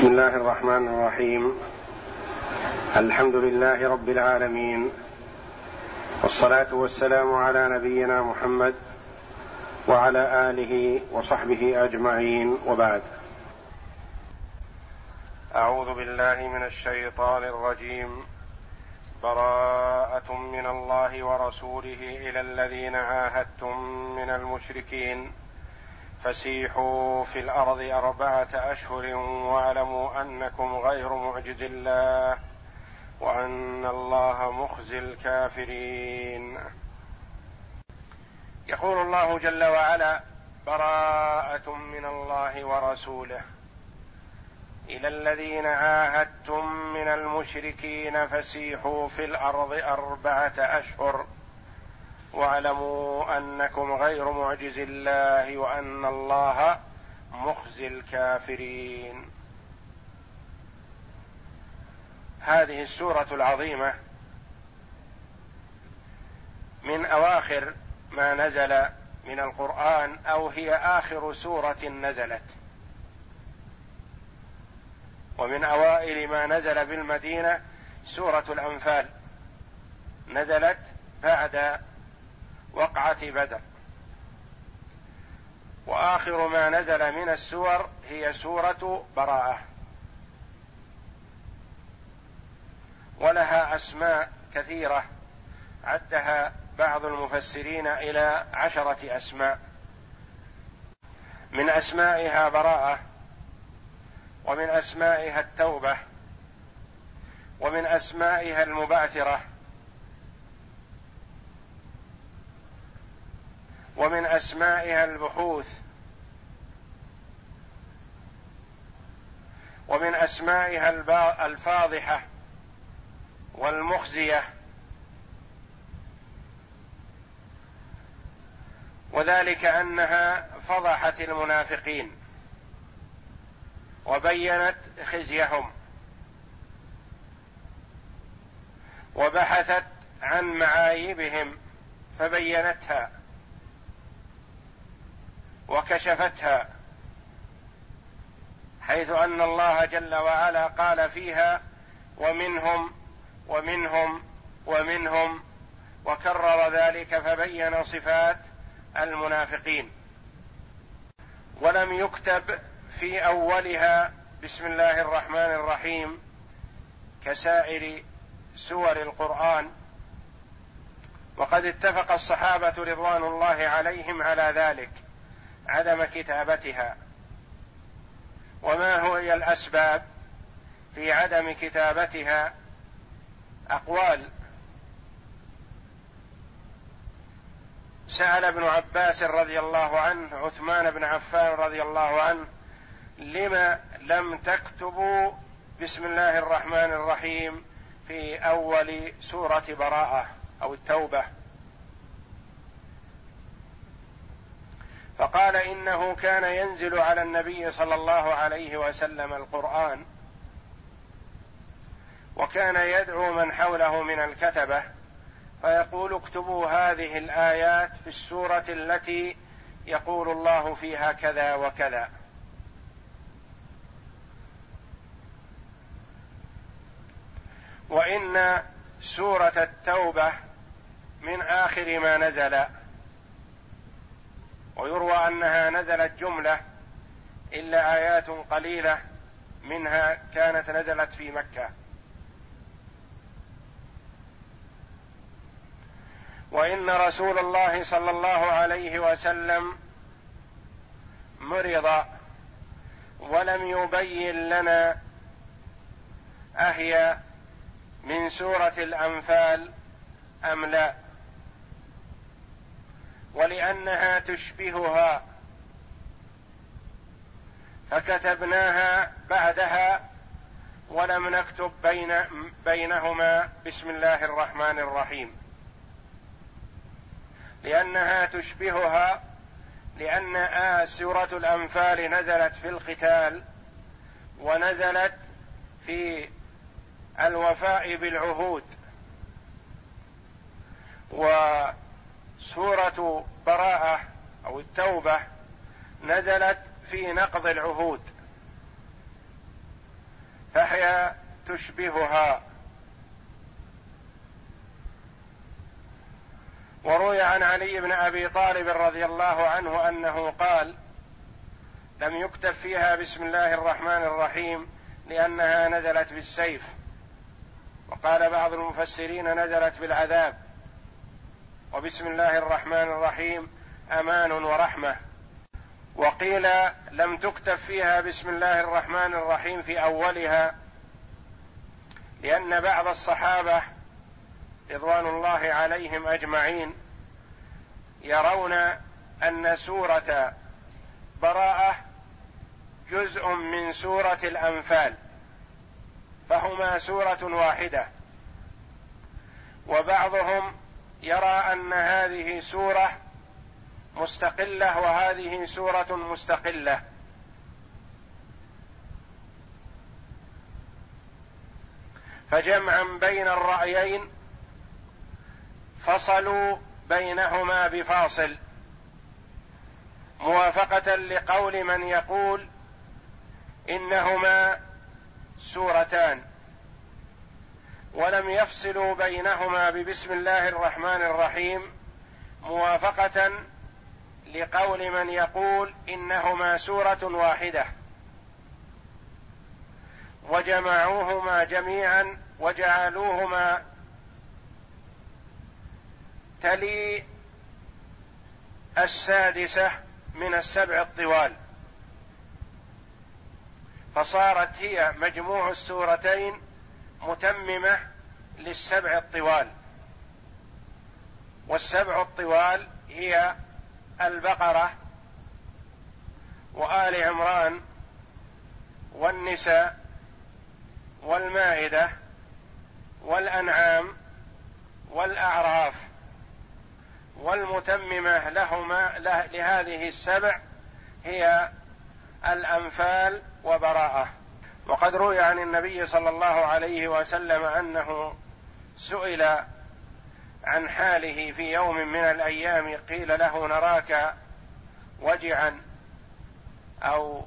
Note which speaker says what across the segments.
Speaker 1: بسم الله الرحمن الرحيم. الحمد لله رب العالمين. والصلاة والسلام على نبينا محمد وعلى آله وصحبه أجمعين. وبعد. أعوذ بالله من الشيطان الرجيم. براءة من الله ورسوله إلى الذين عاهدتم من المشركين. فسيحوا في الأرض أربعة أشهر واعلموا أنكم غير معجز الله وأن الله مخزي الكافرين. يقول الله جل وعلا براءة من الله ورسوله. إلى الذين عاهدتم من المشركين فسيحوا في الأرض أربعة أشهر واعلموا أنكم غير معجز الله وأن الله مخزي الكافرين. هذه السورة العظيمة من أواخر ما نزل من القرآن أو هي آخر سورة نزلت. ومن أوائل ما نزل بالمدينة سورة الأنفال. نزلت بعد وقعة بدر. وآخر ما نزل من السور هي سورة براءة. ولها أسماء كثيرة. عدها بعض المفسرين إلى عشرة أسماء. من أسمائها براءة ومن أسمائها التوبة ومن أسمائها المبعثرة. ومن أسمائها البحوث. ومن أسمائها الفاضحة والمخزية. وذلك أنها فضحت المنافقين وبينت خزيهم. وبحثت عن معايبهم فبينتها. وكشفتها حيث أن الله جل وعلا قال فيها ومنهم ومنهم ومنهم وكرر ذلك فبين صفات المنافقين. ولم يكتب في أولها بسم الله الرحمن الرحيم كسائر سور القرآن وقد اتفق الصحابة رضوان الله عليهم على ذلك. عدم كتابتها. وما هي الأسباب في عدم كتابتها؟ أقوال. سأل ابن عباس رضي الله عنه عثمان بن عفان رضي الله عنه لم لم تكتبوا بسم الله الرحمن الرحيم في أول سورة براءة أو التوبة؟ فقال إنه كان ينزل على النبي صلى الله عليه وسلم القرآن وكان يدعو من حوله من الكتبة فيقول اكتبوا هذه الآيات في السورة التي يقول الله فيها كذا وكذا. وإن سورة التوبة من آخر ما نزل ويروى أنها نزلت جملة إلا آيات قليلة منها كانت نزلت في مكة. وإن رسول الله صلى الله عليه وسلم مرض ولم يبين لنا أهي من سورة الأنفال أم لا. ولأنها تشبهها. فكتبناها بعدها ولم نكتب بين بينهما بسم الله الرحمن الرحيم. لأنها تشبهها لأن سوره الأنفال نزلت في القتال ونزلت في الوفاء بالعهود. و سورة براءة أو التوبة نزلت في نقض العهود. الايه تشبهها. وروي عن علي بن أبي طالب رضي الله عنه أنه قال لم يكتب فيها بسم الله الرحمن الرحيم لأنها نزلت بالسيف. وقال بعض المفسرين نزلت بالعذاب. وبسم الله الرحمن الرحيم أمان ورحمة. وقيل لم تكتب فيها بسم الله الرحمن الرحيم في أولها لأن بعض الصحابة رضوان الله عليهم أجمعين يرون أن سورة براءة جزء من سورة الأنفال فهما سورة واحدة. وبعضهم يرى أن هذه سورة مستقلة وهذه سورة مستقلة. فجمعا بين الرأيين فصلوا بينهما بفاصل. موافقة لقول من يقول إنهما سورتان. ولم يفصلوا بينهما ببسم الله الرحمن الرحيم موافقة لقول من يقول إنهما سورة واحدة. وجمعوهما جميعا وجعلوهما تلي السادسة من السبع الطوال. فصارت هي مجموع السورتين متممة للسبع الطوال. والسبع الطوال هي البقرة وآل عمران والنساء والمائدة والأنعام والأعراف. والمتممة لهما لهذه السبع هي الأنفال وبراءة. وقد روي عن النبي صلى الله عليه وسلم أنه سئل عن حاله في يوم من الأيام قيل له نراك وجعا أو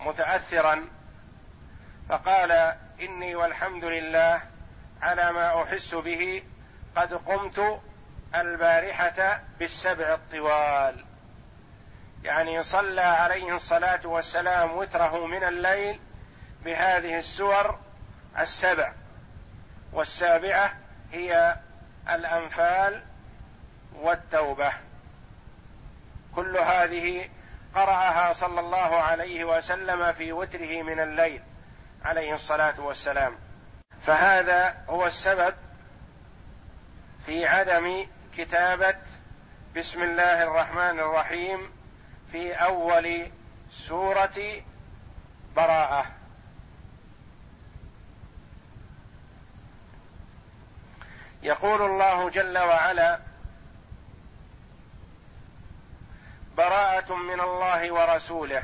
Speaker 1: متأثرا فقال إني والحمد لله على ما أحس به قد قمت البارحة بالسبع الطوال. يعني صلى عليه الصلاة والسلام وتره من الليل بهذه السور السبع والسابعة هي الأنفال والتوبة. كل هذه قرأها صلى الله عليه وسلم في وتره من الليل عليه الصلاة والسلام. فهذا هو السبب في عدم كتابة بسم الله الرحمن الرحيم في أول سورة براءة. يقول الله جل وعلا براءة من الله ورسوله.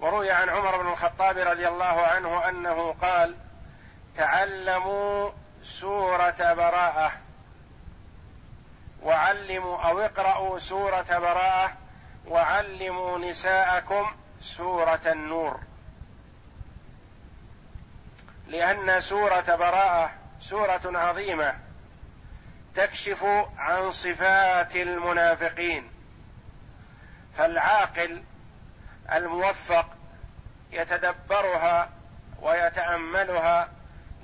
Speaker 1: وروي عن عمر بن الخطاب رضي الله عنه أنه قال تعلموا سورة براءة وعلموا أو اقرأوا سورة براءة وعلموا نساءكم سورة النور. لأن سورة براءة سورة عظيمة تكشف عن صفات المنافقين. فالعاقل الموفق يتدبرها ويتأملها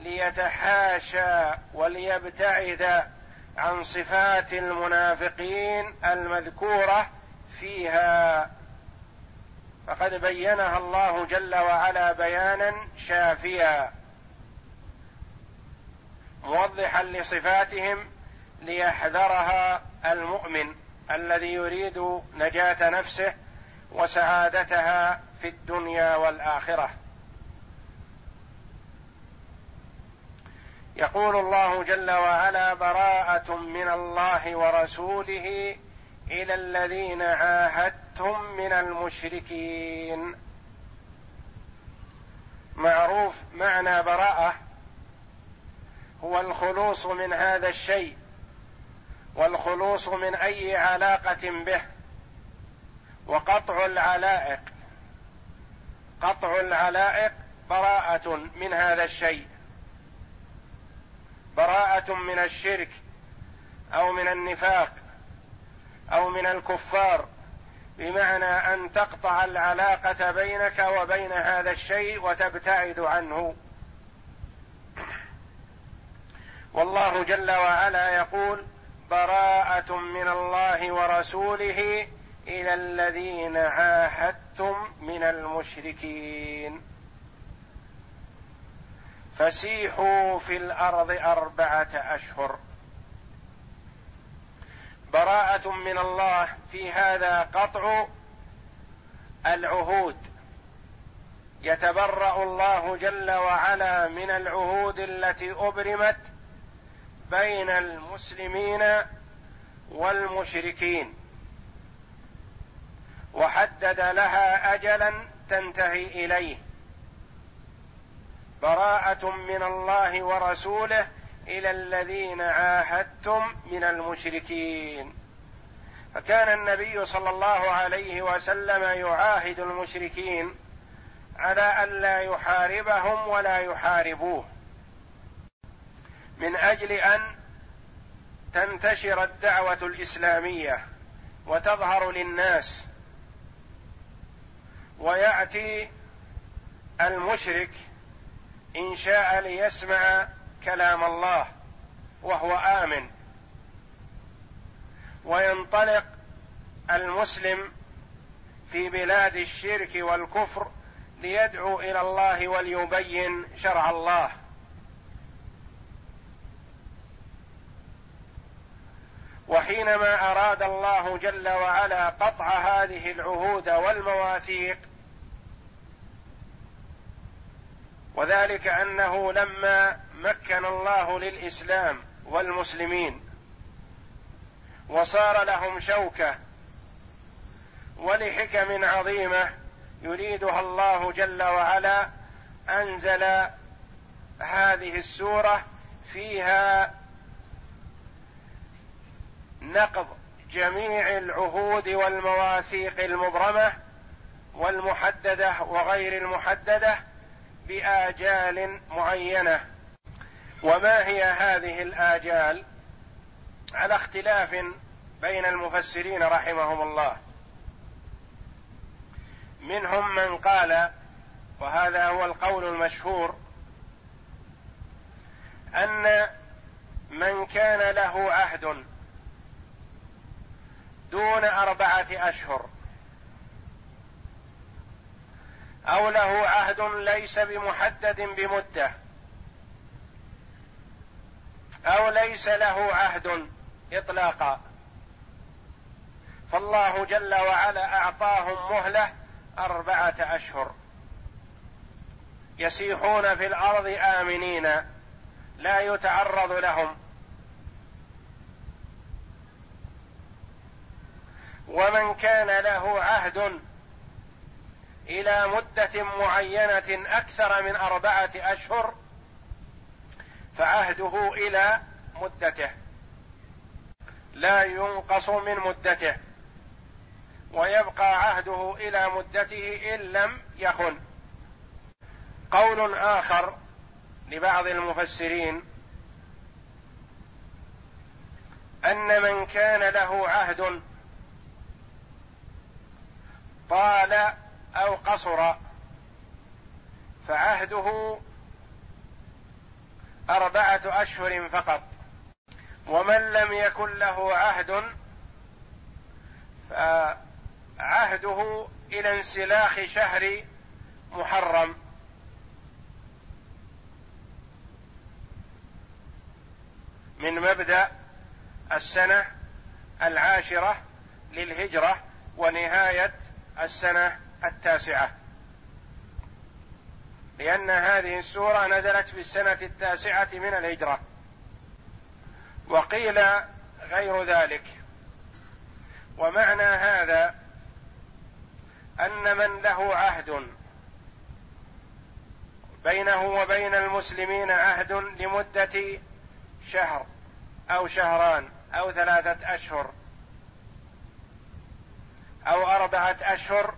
Speaker 1: ليتحاشى وليبتعد عن صفات المنافقين المذكورة فيها. فقد بينها الله جل وعلا بيانا شافيا. موضحا لصفاتهم ليحذرها المؤمن الذي يريد نجاة نفسه وسعادتها في الدنيا والآخرة. يقول الله جل وعلا براءة من الله ورسوله إلى الذين عاهدتم من المشركين معروف معنى براءة هو الخلوص من هذا الشيء والخلوص من أي علاقة به وقطع العلائق. قطع العلائق براءة من هذا الشيء براءة من الشرك أو من النفاق أو من الكفار بمعنى أن تقطع العلاقة بينك وبين هذا الشيء وتبتعد عنه. والله جل وعلا يقول براءة من الله ورسوله إلى الذين عاهدتم من المشركين. فسيحوا في الأرض أربعة أشهر. براءة من الله في هذا قطع العهود. يتبرأ الله جل وعلا من العهود التي أبرمت بين المسلمين والمشركين. وحدد لها اجلا تنتهي إليه. براءة من الله ورسوله إلى الذين عاهدتم من المشركين. فكان النبي صلى الله عليه وسلم يعاهد المشركين على الا يحاربهم ولا يحاربوه. من أجل أن تنتشر الدعوة الإسلامية وتظهر للناس ويأتي المشرك إن شاء ليسمع كلام الله وهو آمن. وينطلق المسلم في بلاد الشرك والكفر ليدعو إلى الله وليبين شرع الله. وحينما أراد الله جل وعلا قطع هذه العهود والمواثيق وذلك أنه لما مكن الله للإسلام والمسلمين وصار لهم شوكة ولحكم عظيمة يريدها الله جل وعلا أنزل هذه السورة فيها نقض جميع العهود والمواثيق المبرمة والمحددة وغير المحددة بآجال معينة. وما هي هذه الآجال؟ على اختلاف بين المفسرين رحمهم الله. منهم من قال وهذا هو القول المشهور أن من كان له عهد دون أربعة أشهر. أو له عهد ليس بمحدد بمدة. أو ليس له عهد إطلاقا. فالله جل وعلا أعطاهم مهلة أربعة أشهر. يسيحون في الأرض آمنين. لا يتعرض لهم. ومن كان له عهد إلى مدة معينة أكثر من أربعة أشهر فعهده إلى مدته. لا ينقص من مدته. ويبقى عهده إلى مدته إن لم يخن. قول آخر لبعض المفسرين أن من كان له عهد طال أو قصر فعهده أربعة أشهر فقط. ومن لم يكن له عهد فعهده إلى انسلاخ شهر محرم. من مبدأ السنة العاشرة للهجرة ونهاية السنة التاسعة. لأن هذه السورة نزلت في السنة التاسعة من الهجرة. وقيل غير ذلك. ومعنى هذا أن من له عهد بينه وبين المسلمين عهد لمدة شهر أو شهران أو ثلاثة أشهر. أو أربعة أشهر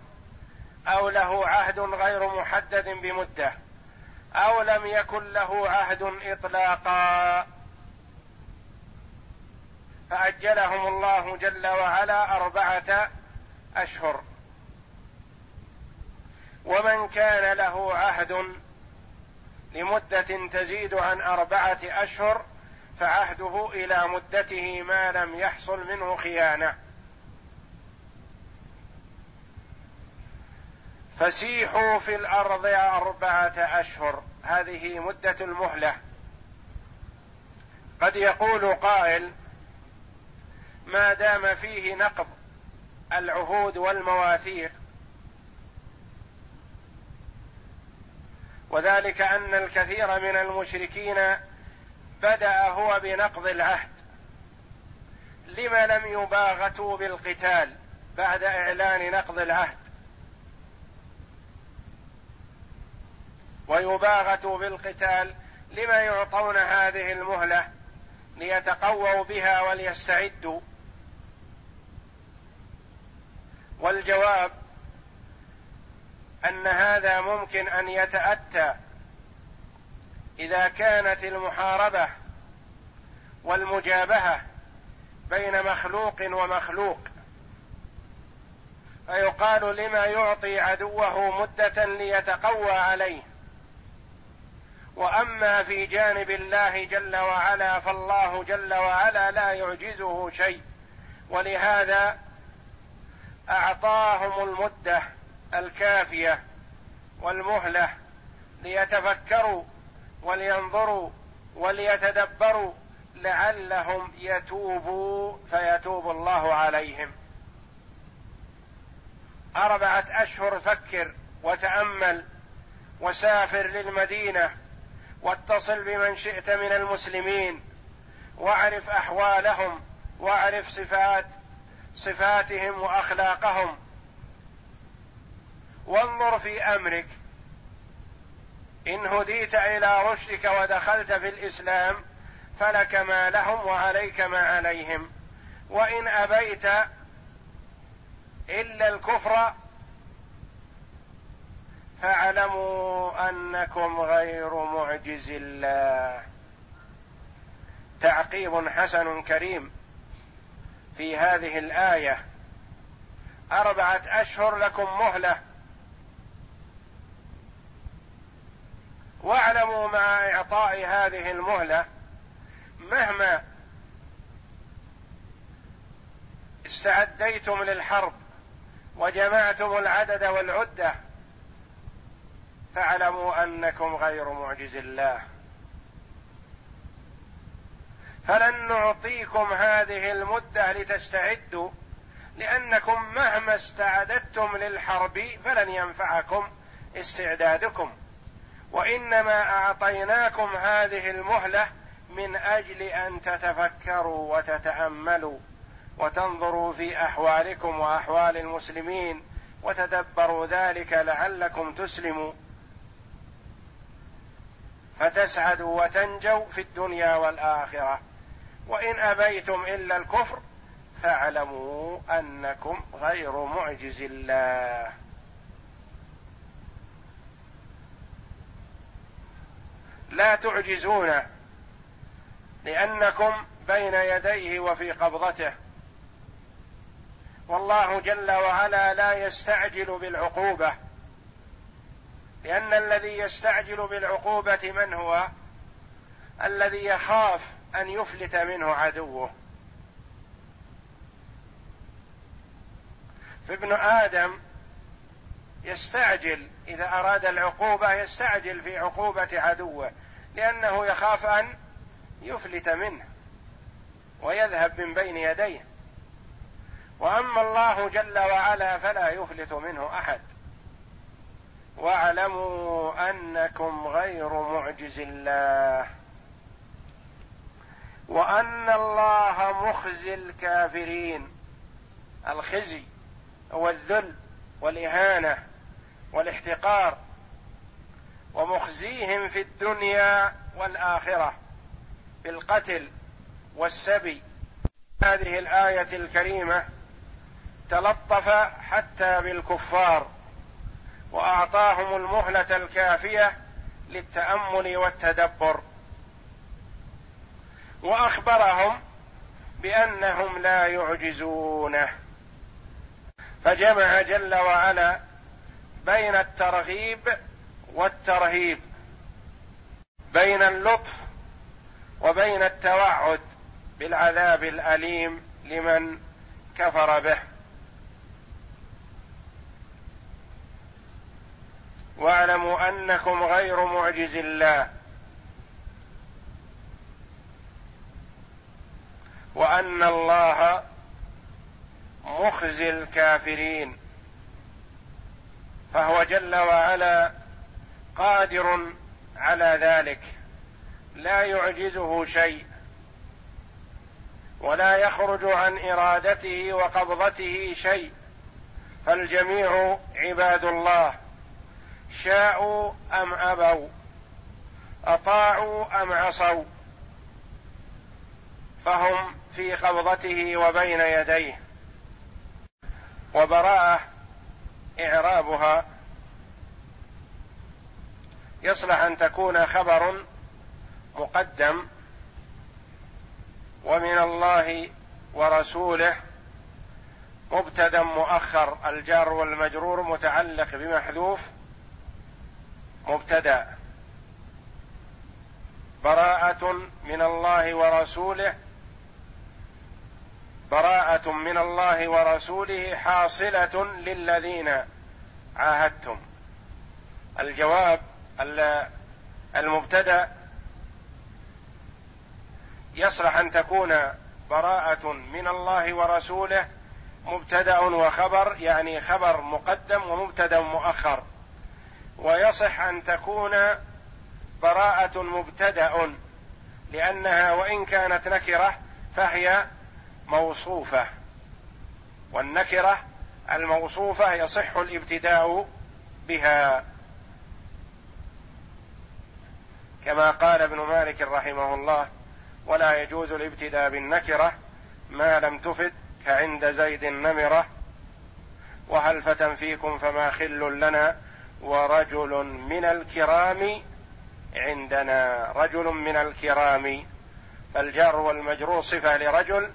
Speaker 1: أو له عهد غير محدد بمدة أو لم يكن له عهد إطلاقا. فأجلهم الله جل وعلا أربعة أشهر. ومن كان له عهد لمدة تزيد عن أربعة أشهر فعهده إلى مدته ما لم يحصل منه خيانة. فسيحوا في الأرض أربعة أشهر. هذه مدة المهلة. قد يقول قائل ما دام فيه نقض العهود والمواثيق وذلك أن الكثير من المشركين بدأ هو بنقض العهد. لم لم يباغتوا بالقتال بعد إعلان نقض العهد؟ ويباغتوا بالقتال لما يعطون هذه المهلة ليتقووا بها وليستعدوا. والجواب أن هذا ممكن أن يتأتى إذا كانت المحاربة والمجابهة بين مخلوق ومخلوق. فيقال لما يعطي عدوه مدة ليتقوى عليه. وأما في جانب الله جل وعلا فالله جل وعلا لا يعجزه شيء. ولهذا أعطاهم المدة الكافية والمهلة ليتفكروا ولينظروا وليتدبروا لعلهم يتوبوا فيتوب الله عليهم. أربعة أشهر فكر وتأمل وسافر للمدينة واتصل بمن شئت من المسلمين واعرف أحوالهم واعرف صفات صفاتهم وأخلاقهم. وانظر في أمرك. إن هديت إلى رشدك ودخلت في الإسلام فلك ما لهم وعليك ما عليهم. وإن أبيت إلا الكفر فاعلموا أنكم غير معجز الله. تعقيب حسن كريم. في هذه الآية أربعة أشهر لكم مهلة. واعلموا مع إعطاء هذه المهلة مهما استعديتم للحرب وجمعتم العدد والعدة فاعلموا أنكم غير معجز الله. فلن نعطيكم هذه المدة لتستعدوا لأنكم مهما استعددتم للحرب فلن ينفعكم استعدادكم. وإنما أعطيناكم هذه المهلة من أجل أن تتفكروا وتتأملوا وتنظروا في أحوالكم وأحوال المسلمين وتدبروا ذلك لعلكم تسلموا. فتسعدوا وتنجوا في الدنيا والآخرة. وإن أبيتم إلا الكفر فاعلموا أنكم غير معجز الله. لا تعجزون لأنكم بين يديه وفي قبضته. والله جل وعلا لا يستعجل بالعقوبة. لأن الذي يستعجل بالعقوبة من هو؟ الذي يخاف أن يفلت منه عدوه. فابن آدم يستعجل إذا أراد العقوبة يستعجل في عقوبة عدوه لأنه يخاف أن يفلت منه ويذهب من بين يديه. وأما الله جل وعلا فلا يفلت منه أحد. واعلموا أنكم غير معجز الله وأن الله مخزي الكافرين. الخزي هو الذل والإهانة والاحتقار ومخزيهم في الدنيا والآخرة بالقتل والسبي. هذه الآية الكريمة تلطف حتى بالكفار. وأعطاهم المهلة الكافية للتأمل والتدبر. وأخبرهم بأنهم لا يعجزونه فجمع جل وعلا بين الترغيب والترهيب. بين اللطف وبين التوعد بالعذاب الأليم لمن كفر به. واعلموا أنكم غير معجز الله. وأن الله مخزي الكافرين. فهو جل وعلا قادر على ذلك. لا يعجزه شيء. ولا يخرج عن إرادته وقبضته شيء. فالجميع عباد الله. شاءوا أم أبوا؟ أطاعوا أم عصوا؟ فهم في قبضته وبين يديه. وبراءة إعرابها. يصلح أن تكون خبر مقدم ومن الله ورسوله مبتدا مؤخر الجار والمجرور متعلق بمحذوف مبتدأ. براءة من الله ورسوله براءة من الله ورسوله حاصلة للذين عاهدتم. الجواب المبتدأ يصلح أن تكون براءة من الله ورسوله مبتدأ وخبر يعني خبر مقدم ومبتدأ مؤخر. ويصح أن تكون براءة مبتدأ لأنها وإن كانت نكرة فهي موصوفة. والنكرة الموصوفة يصح الابتداء بها. كما قال ابن مالك رحمه الله ولا يجوز الابتداء بالنكرة ما لم تفد كعند زيد النمرة. وهل فتى فيكم فما خل لنا ورجل من الكرام عندنا رجل من الكرام. فالجار والمجرور صفه لرجل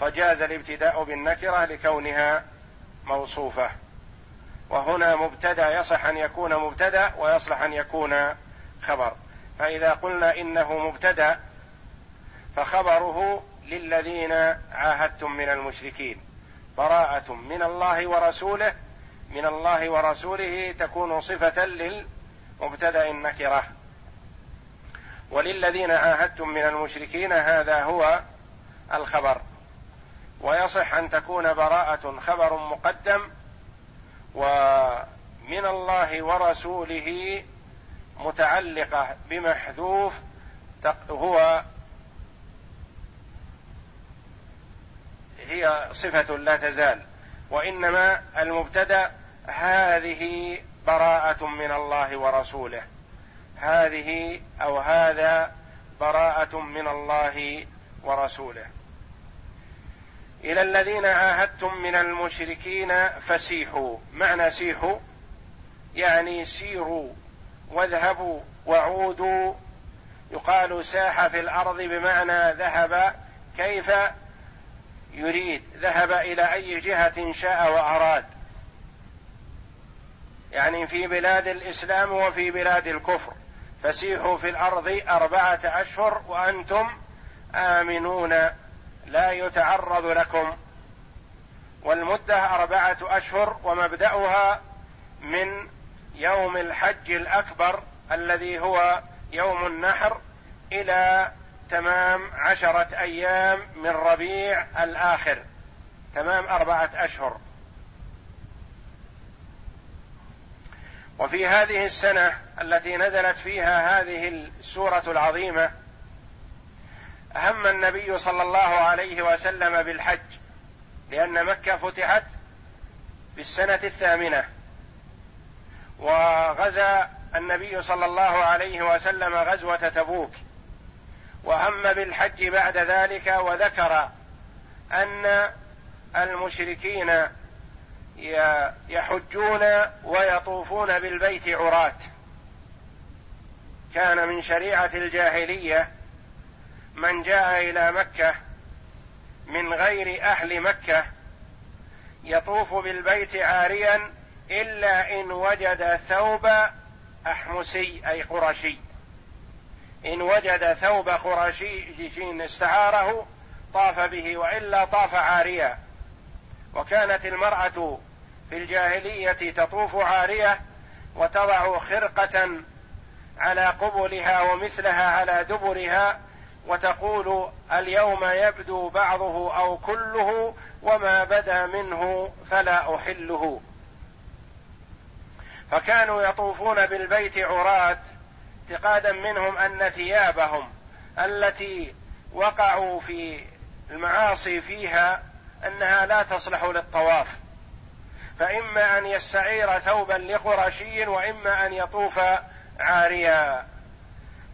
Speaker 1: فجاز الابتداء بالنكرة لكونها موصوفة. وهنا مبتدأ يصح أن يكون مبتدأ ويصلح أن يكون خبر. فإذا قلنا إنه مبتدأ فخبره للذين عاهدتم من المشركين. براءة من الله ورسوله من الله ورسوله تكون صفة للمبتدأ النكرة. وللذين عاهدتم من المشركين هذا هو الخبر. ويصح أن تكون براءة خبر مقدم ومن الله ورسوله متعلقة بمحذوف هو هي صفة لا تزال. وإنما المبتدأ هذه براءة من الله ورسوله. هذه أو هذا براءة من الله ورسوله. إلى الذين عاهدتم من المشركين فسيحوا. معنى سيحوا؟ يعني سيروا واذهبوا وعودوا. يقال ساح في الأرض بمعنى ذهب كيف؟ يريد. ذهب إلى أي جهة شاء وأراد. يعني في بلاد الإسلام وفي بلاد الكفر. فسيحوا في الأرض أربعة أشهر وأنتم آمنون. لا يتعرض لكم. والمدة أربعة أشهر ومبدأها من يوم الحج الأكبر الذي هو يوم النحر إلى تمام عشرة أيام من ربيع الآخر. تمام أربعة أشهر. وفي هذه السنة التي نزلت فيها هذه السورة العظيمة هم النبي صلى الله عليه وسلم بالحج لأن مكة فتحت في السنة الثامنة. وغزا النبي صلى الله عليه وسلم غزوة تبوك. وهم بالحج بعد ذلك وذكر أن المشركين يحجون ويطوفون بالبيت عراة. كان من شريعة الجاهلية من جاء إلى مكة من غير أهل مكة يطوف بالبيت عاريا إلا إن وجد ثوب أحمسي أي قرشي. إن وجد ثوب قرشي استعاره طاف به وإلا طاف عاريا. وكانت المرأة في الجاهلية تطوف عارية وتضع خرقة على قبلها ومثلها على دبرها وتقول اليوم يبدو بعضه أو كله وما بدا منه فلا أحله. فكانوا يطوفون بالبيت عراة اعتقادا منهم أن ثيابهم التي وقعوا في المعاصي فيها أنها لا تصلح للطواف. فإما أن يستعير ثوبا لقرشي وإما أن يطوف عاريا.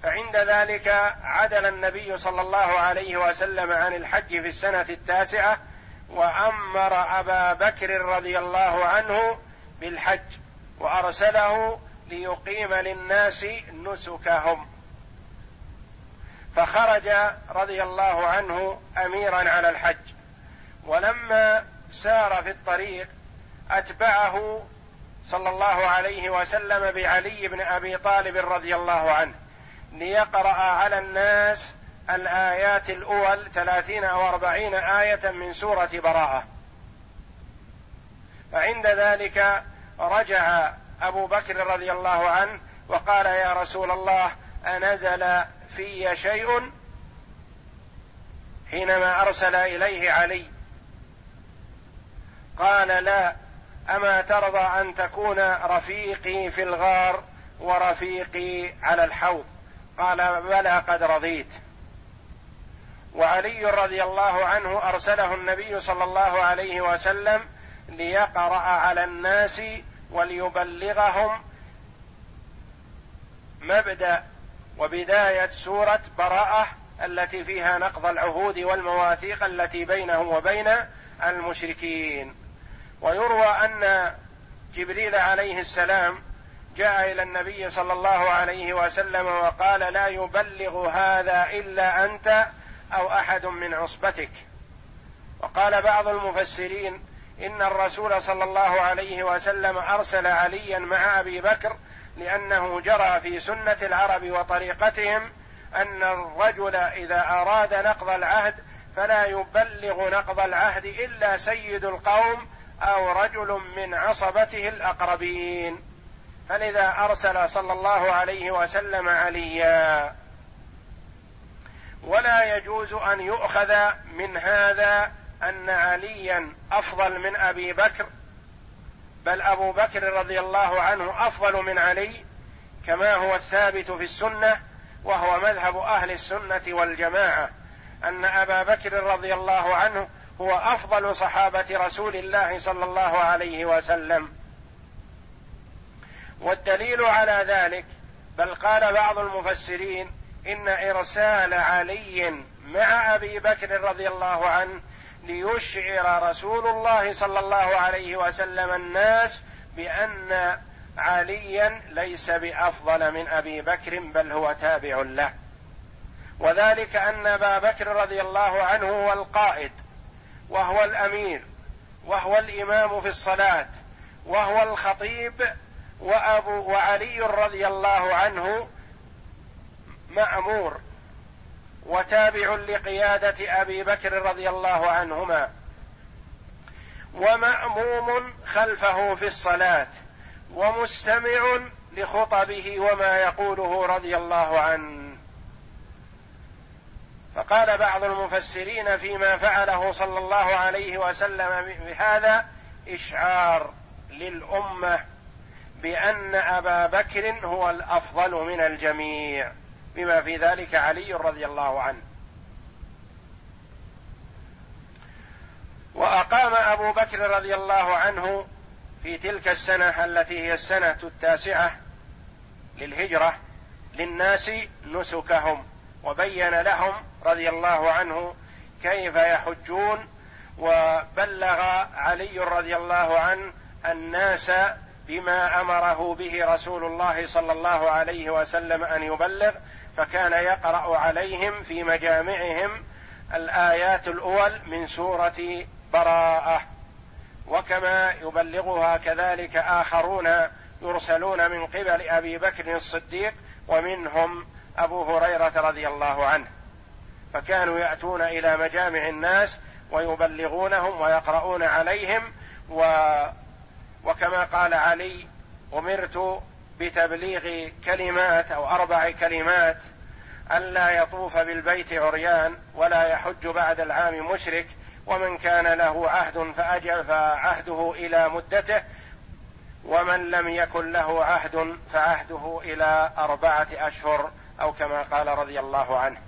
Speaker 1: فعند ذلك عدل النبي صلى الله عليه وسلم عن الحج في السنة التاسعة وأمر أبا بكر رضي الله عنه بالحج وأرسله ليقيم للناس نسكهم. فخرج رضي الله عنه اميرا على الحج. ولما سار في الطريق أتبعه صلى الله عليه وسلم بعلي بن أبي طالب رضي الله عنه ليقرأ على الناس الآيات الأول ثلاثين أو أربعين آية من سورة براءة. فعند ذلك رجع أبو بكر رضي الله عنه وقال يا رسول الله أنزل في شيء حينما أرسل إليه علي قال لا أما ترضى أن تكون رفيقي في الغار ورفيقي على الحوض. قال بلى قد رضيت. وعلي رضي الله عنه أرسله النبي صلى الله عليه وسلم ليقرأ على الناس وليبلغهم مبدأ وبداية سورة براءة التي فيها نقض العهود والمواثيق التي بينه وبين المشركين. ويروى أن جبريل عليه السلام جاء إلى النبي صلى الله عليه وسلم وقال لا يبلغ هذا إلا أنت أو أحد من عصبتك. وقال بعض المفسرين إن الرسول صلى الله عليه وسلم أرسل عليا مع أبي بكر لأنه جرى في سنة العرب وطريقتهم أن الرجل إذا أراد نقض العهد فلا يبلغ نقض العهد إلا سيد القوم أو رجل من عصبته الأقربين. فلذا أرسل صلى الله عليه وسلم عليا. ولا يجوز أن يؤخذ من هذا أن عليا أفضل من أبي بكر بل أبو بكر رضي الله عنه أفضل من علي كما هو الثابت في السنة وهو مذهب أهل السنة والجماعة أن أبا بكر رضي الله عنه هو أفضل صحابة رسول الله صلى الله عليه وسلم. والدليل على ذلك بل قال بعض المفسرين إن إرسال علي مع أبي بكر رضي الله عنه ليشعر رسول الله صلى الله عليه وسلم الناس بأن عليا ليس بأفضل من أبي بكر بل هو تابع له. وذلك أن أبا بكر رضي الله عنه هو القائد. وهو الأمير وهو الإمام في الصلاة وهو الخطيب وأبو وعلي رضي الله عنه مأمور وتابع لقيادة أبي بكر رضي الله عنهما ومأموم خلفه في الصلاة ومستمع لخطبه وما يقوله رضي الله عنه. فقال بعض المفسرين فيما فعله صلى الله عليه وسلم بهذا إشعار للأمة بأن أبا بكر هو الأفضل من الجميع بما في ذلك علي رضي الله عنه. وأقام أبو بكر رضي الله عنه في تلك السنة التي هي السنة التاسعة للهجرة للناس نسكهم وبين لهم رضي الله عنه كيف يحجون وبلغ علي رضي الله عنه الناس بما أمره به رسول الله صلى الله عليه وسلم أن يبلغ فكان يقرأ عليهم في مجامعهم الآيات الأول من سورة براءة. وكما يبلغها كذلك آخرون يرسلون من قبل أبي بكر الصديق ومنهم أبو هريرة رضي الله عنه. فكانوا يأتون إلى مجامع الناس ويبلغونهم ويقرؤون عليهم و وكما قال علي أمرت بتبليغ كلمات أو أربع كلمات الا يطوف بالبيت عريان ولا يحج بعد العام مشرك ومن كان له عهد فأجل فعهده إلى مدته ومن لم يكن له عهد فعهده إلى أربعة أشهر أو كما قال رضي الله عنه.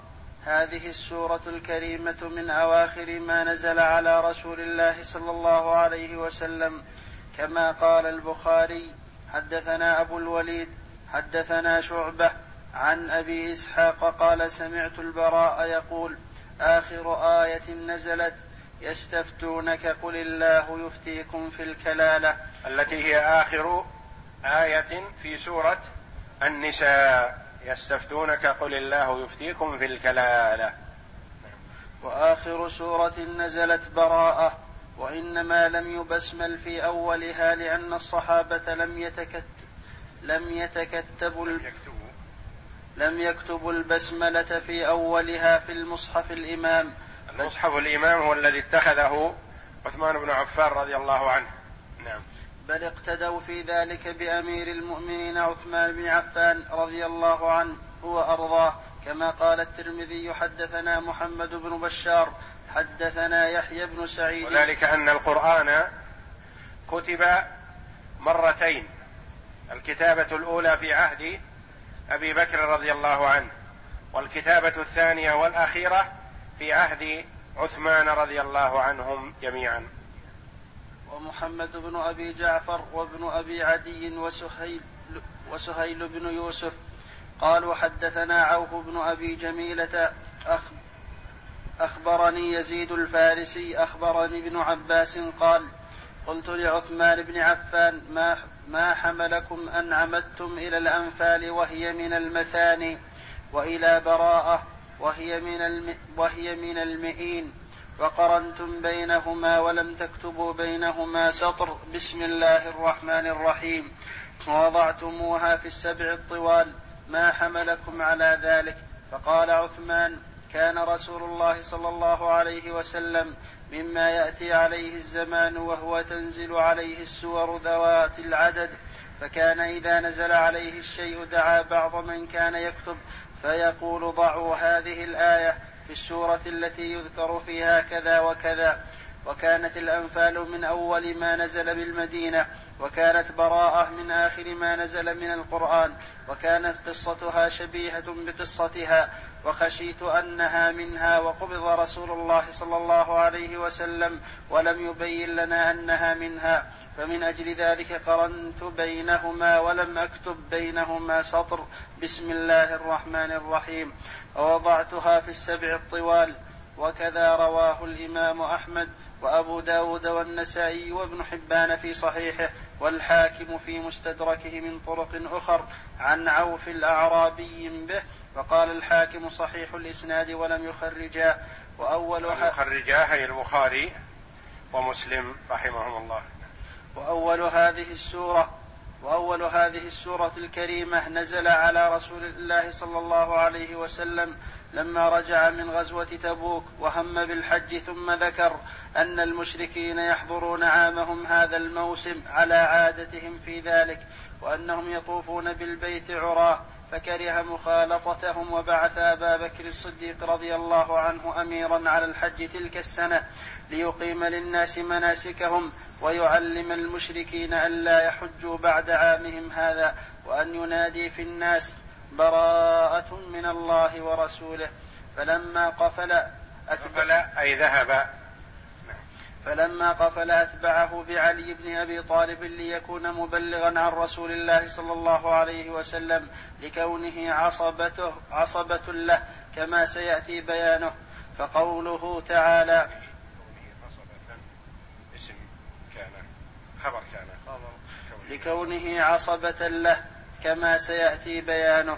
Speaker 2: هذه السورة الكريمة من أواخر ما نزل على رسول الله صلى الله عليه وسلم. كما قال البخاري حدثنا أبو الوليد حدثنا شعبة عن أبي إسحاق قال سمعت البراء يقول آخر آية نزلت يستفتونك قل الله يفتيكم في الكلالة.
Speaker 1: التي هي آخر آية في سورة النساء. يستفتونك قل الله يفتيكم في الكلالة.
Speaker 2: وآخر سورة نزلت براءة وإنما لم يبسمل في أولها لأن الصحابة لم يتكت لم يتكتبوا لم يكتبوا البسملة في أولها في المصحف الإمام.
Speaker 1: المصحف الإمام هو الذي اتخذه عثمان بن عفان رضي الله عنه. نعم.
Speaker 2: بل اقتدوا في ذلك بأمير المؤمنين عثمان بن عفان رضي الله عنه وأرضاه كما قال الترمذي حدثنا محمد بن بشار حدثنا يحيى بن سعيد.
Speaker 1: وذلك أن القرآن كتب مرتين الكتابة الأولى في عهد أبي بكر رضي الله عنه والكتابة الثانية والأخيرة في عهد عثمان رضي الله عنهم جميعا.
Speaker 2: ومحمد بن أبي جعفر وابن أبي عدي وسهيل وسهيل بن يوسف قالوا حدثنا عوف بن أبي جميلة أخ أخبرني يزيد الفارسي أخبرني ابن عباس قال قلت لعثمان بن عفان ما ما حملكم أن عمدتم إلى الأنفال وهي من المثاني وإلى براءة وهي من الم وهي من المئين وقرنتم بينهما ولم تكتبوا بينهما سطر. بسم الله الرحمن الرحيم. ووضعتموها في السبع الطوال. ما حملكم على ذلك؟ فقال عثمان كان رسول الله صلى الله عليه وسلم مما يأتي عليه الزمان وهو تنزل عليه السور ذوات العدد. فكان إذا نزل عليه الشيء دعا بعض من كان يكتب فيقول ضعوا هذه الآية. في السوره التي يذكر فيها كذا وكذا وكانت الأنفال من أول ما نزل بالمدينة وكانت براءة من آخر ما نزل من القرآن وكانت قصتها شبيهة بقصتها وخشيت أنها منها وقبض رسول الله صلى الله عليه وسلم ولم يبين لنا أنها منها. فمن أجل ذلك قرنت بينهما ولم أكتب بينهما سطر. بسم الله الرحمن الرحيم. ووضعتها في السبع الطوال وكذا رواه الإمام أحمد وأبو داود والنسائي وابن حبان في صحيحه والحاكم في مستدركه من طرق أخر عن عوف الأعرابي به وقال الحاكم صحيح الإسناد ولم يخرجاه. وأول
Speaker 1: يخرجاه هي البخاري ومسلم رحمهم الله.
Speaker 2: وأول هذه السورة وأول هذه السورة الكريمة نزل على رسول الله صلى الله عليه وسلم لما رجع من غزوة تبوك وهم بالحج ثم ذكر أن المشركين يحضرون عامهم هذا الموسم على عادتهم في ذلك وأنهم يطوفون بالبيت عراه فكره مخالطتهم وبعث أبا بكر الصديق رضي الله عنه أميرا على الحج تلك السنة ليقيم للناس مناسكهم ويعلم المشركين ألا يحجوا بعد عامهم هذا وأن ينادي في الناس براءة من الله ورسوله. فلما قفل
Speaker 1: أتبع أي ذهب
Speaker 2: فلما قفل أتبعه بعلي بن أبي طالب ليكون مبلغا عن رسول الله صلى الله عليه وسلم لكونه عصبته عصبة له كما سيأتي بيانه. فقوله تعالى
Speaker 1: كان خبر كان
Speaker 2: لكونه عصبة له كما سيأتي بيانه.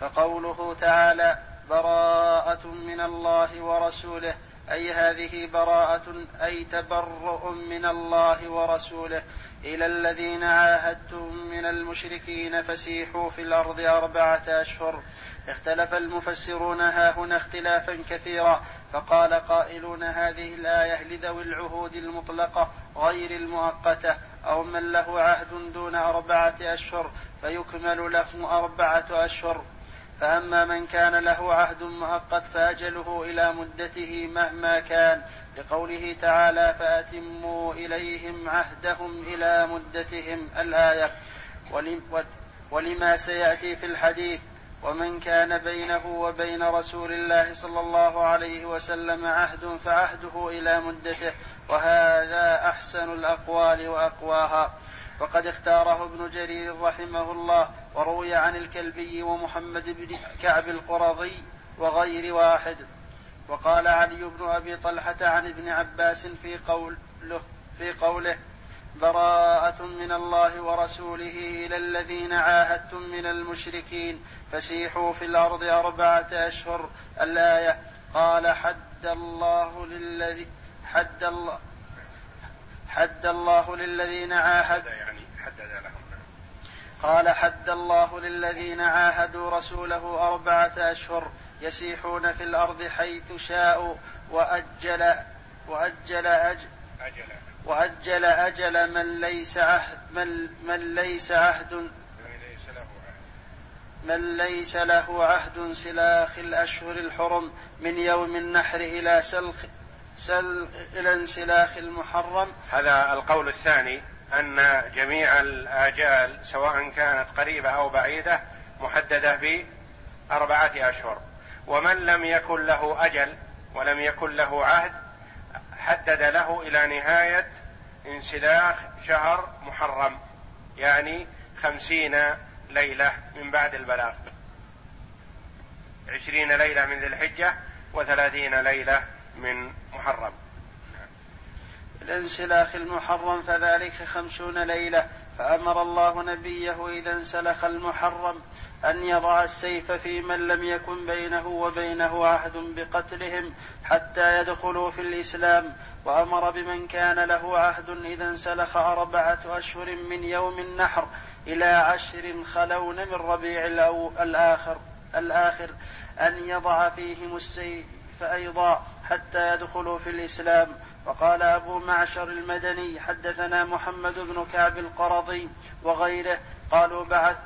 Speaker 2: فقوله تعالى براءة من الله ورسوله أي هذه براءة أي تبرؤ من الله ورسوله. إلى الذين عاهدتم من المشركين فسيحوا في الأرض أربعة أشهر. اختلف المفسرون ها هنا اختلافا كثيرا فقال قائلون هذه الآية لذوي العهود المطلقة غير المؤقتة أو من له عهد دون أربعة أشهر فيكمل له أربعة أشهر. فأما من كان له عهد مؤقت فأجله إلى مدته مهما كان. لقوله تعالى فأتموا إليهم عهدهم إلى مدتهم الآية. ولما سيأتي في الحديث ومن كان بينه وبين رسول الله صلى الله عليه وسلم عهد فعهده إلى مدته. وهذا أحسن الأقوال وأقواها. وقد اختاره ابن جرير رحمه الله وروي عن الكلبي ومحمد بن كعب القرظي وغير واحد. وقال علي بن أبي طلحة عن ابن عباس في قوله في قوله براءة من الله ورسوله إلى الذين عاهدتم من المشركين فسيحوا في الأرض أربعة أشهر الآية قال حد الله للذي حد الله حد الله للذين عاهدوا يعني حدد لهم قال حد الله للذين عاهدوا رسوله أربعة أشهر يسيحون في الأرض حيث شاءوا وأجل وأجل أجل, أجل. وأجل أجل من ليس عهد من, من ليس عهد. من ليس له عهد سلاخ الأشهر الحرم من يوم النحر إلى سلخ سل إلى انسلاخ المحرم.
Speaker 1: هذا القول الثاني أن جميع الآجال سواء كانت قريبة أو بعيدة محددة بأربعة أشهر. ومن لم يكن له أجل ولم يكن له عهد حدد له إلى نهاية انسلاخ شهر محرم يعني خمسين ليلة من بعد البلاغ. عشرين ليلة من ذي الحجة وثلاثين ليلة من محرم.
Speaker 2: الانسلاخ المحرم فذلك خمسون ليلة فأمر الله نبيه إذا انسلخ المحرم أن يضع السيف في من لم يكن بينه وبينه عهد بقتلهم حتى يدخلوا في الإسلام وأمر بمن كان له عهد إذا انسلخ أربعة أشهر من يوم النحر إلى عشر خلون من ربيع الآخر الآخر أن يضع فيهم السيف أيضا حتى يدخلوا في الإسلام. وقال أبو معشر المدني حدثنا محمد بن كعب القرضي وغيره قالوا بعث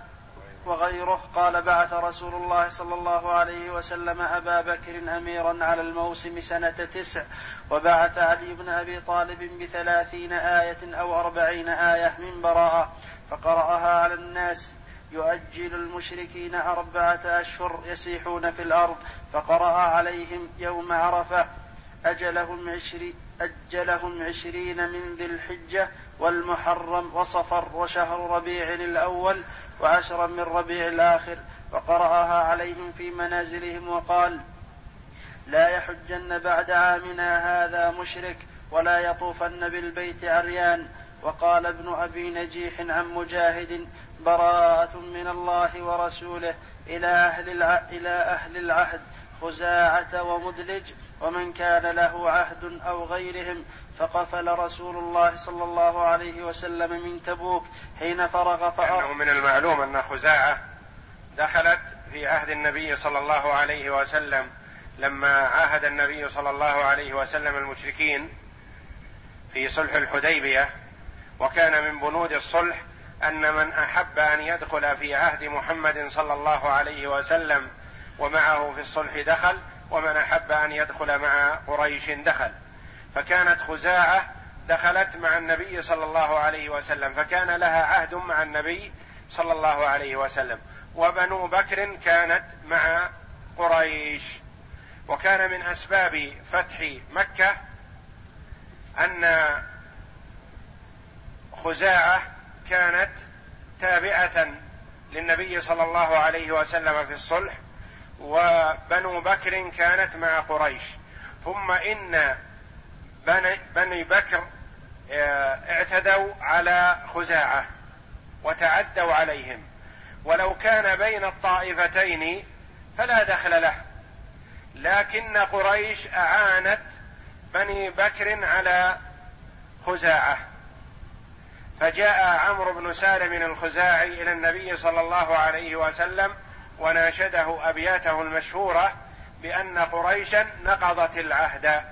Speaker 2: وغيره قال بعث رسول الله صلى الله عليه وسلم أبا بكر أميرا على الموسم سنة تسع. وبعث علي بن أبي طالب بثلاثين آية أو أربعين آية من براءة. فقرأها على الناس. يؤجل المشركين أربعة أشهر يسيحون في الأرض فقرأ عليهم يوم عرفة أجلهم عشرين أجلهم عشرين من ذي الحجة والمحرم وصفر وشهر ربيع الأول وعشرا من ربيع الآخر وقرأها عليهم في منازلهم وقال لا يحجن بعد عامنا هذا مشرك ولا يطوفن بالبيت عريان وقال ابن أبي نجيح عن مجاهد براءة من الله ورسوله إلى أهل إلى أهل العهد خزاعة ومدلج ومن كان له عهد أو غيرهم فقفل رسول الله صلى الله عليه وسلم من تبوك حين فرغ
Speaker 1: فأر من المعلوم أن خزاعة دخلت في عهد النبي صلى الله عليه وسلم. لما عاهد النبي صلى الله عليه وسلم المشركين في صلح الحديبية وكان من بنود الصلح أن من أحب أن يدخل في عهد محمد صلى الله عليه وسلم ومعه في الصلح دخل ومن أحب أن يدخل مع قريش دخل. فكانت خزاعة دخلت مع النبي صلى الله عليه وسلم فكان لها عهد مع النبي صلى الله عليه وسلم. وبنو بكر كانت مع قريش. وكان من أسباب فتح مكة أن خزاعة كانت تابعة للنبي صلى الله عليه وسلم في الصلح وبنو بكر كانت مع قريش. ثم إن بني بكر آه، اعتدوا على خزاعة وتعدوا عليهم. ولو كان بين الطائفتين فلا دخل له. لكن قريش أعانت بني بكر على خزاعة. فجاء عمرو بن سالم الخزاعي إلى النبي صلى الله عليه وسلم وناشده أبياته المشهورة بأن قريشا نقضت العهد.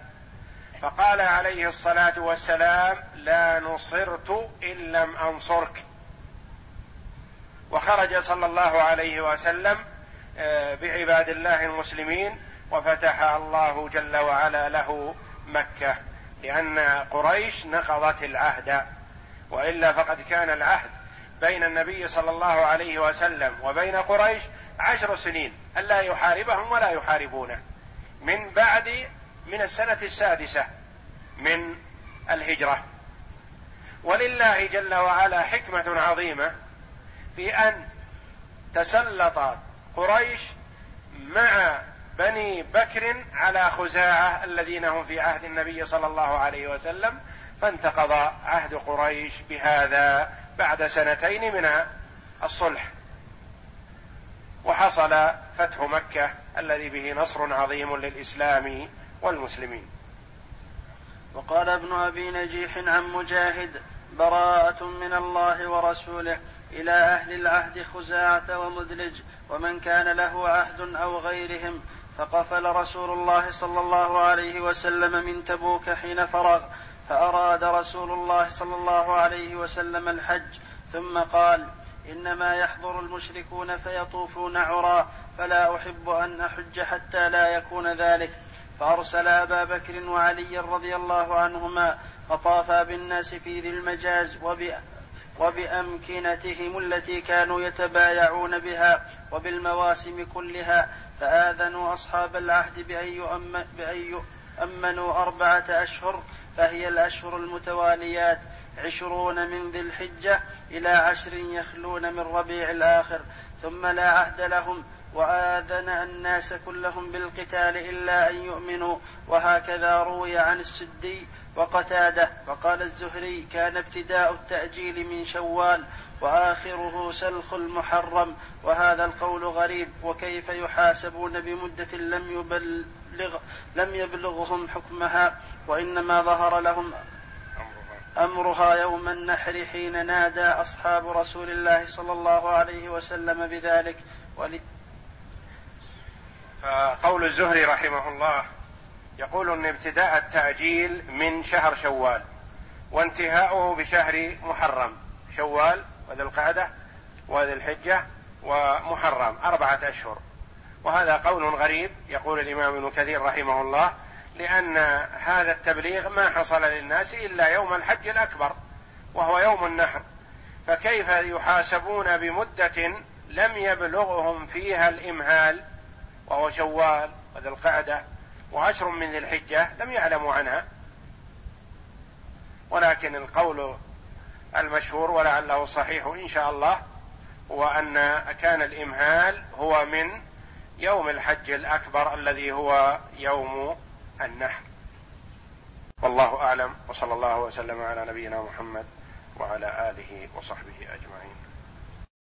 Speaker 1: فقال عليه الصلاة والسلام لا نصرت إن لم أنصرك. وخرج صلى الله عليه وسلم آه، بعباد الله المسلمين وفتح الله جل وعلا له مكة لأن قريش نقضت العهد. وإلا فقد كان العهد بين النبي صلى الله عليه وسلم وبين قريش عشر سنين ألا يحاربهم ولا يحاربونه. من بعد من السنة السادسة من الهجرة. ولله جل وعلا حكمة عظيمة في أن تسلط قريش مع بني بكر على خزاعة الذين هم في عهد النبي صلى الله عليه وسلم فانتقض عهد قريش بهذا بعد سنتين من الصلح. وحصل فتح مكة الذي به نصر عظيم للإسلام والمسلمين.
Speaker 2: وقال ابن أبي نجيح عن مجاهد براءة من الله ورسوله إلى أهل العهد خزاعة ومدلج ومن كان له عهد أو غيرهم فقفل رسول الله صلى الله عليه وسلم من تبوك حين فرغ. فأراد رسول الله صلى الله عليه وسلم الحج ثم قال إنما يحضر المشركون فيطوفون عرى فلا أحب أن أحج حتى لا يكون ذلك. فأرسل أبا بكر وعلي رضي الله عنهما فطافا بالناس في ذي المجاز وبأمكنتهم التي كانوا يتبايعون بها وبالمواسم كلها فآذنوا أصحاب العهد بأن, يؤمن بأن يؤمنوا أربعة أشهر فهي الأشهر المتواليات عشرون من ذي الحجة إلى عشر يخلون من ربيع الآخر ثم لا عهد لهم وآذن الناس كلهم بالقتال إلا أن يؤمنوا وهكذا روي عن السدي وقتادة وقال الزهري كان ابتداء التأجيل من شوال وآخره سلخ المحرم وهذا القول غريب وكيف يحاسبون بمدة لم يبلغ لم يبلغهم حكمها وإنما ظهر لهم أمرها يوم النحر حين نادى أصحاب رسول الله صلى الله عليه وسلم بذلك. ول...
Speaker 1: فقول الزهري رحمه الله يقول إن ابتداء التأجيل من شهر شوال وانتهاؤه بشهر محرم. شوال وذي القعدة وذي الحجة ومحرم أربعة أشهر. وهذا قول غريب يقول الإمام ابن كثير رحمه الله لأن هذا التبليغ ما حصل للناس إلا يوم الحج الأكبر وهو يوم النحر. فكيف يحاسبون بمدة لم يبلغهم فيها الإمهال؟ وهو شوال وذي القعدة وعشر من ذي الحجة لم يعلموا عنها. ولكن القول المشهور ولعله صحيح إن شاء الله هو أن كان الإمهال هو من يوم الحج الأكبر الذي هو يوم النحر. والله أعلم. وصلى الله وسلم على نبينا محمد وعلى آله وصحبه أجمعين.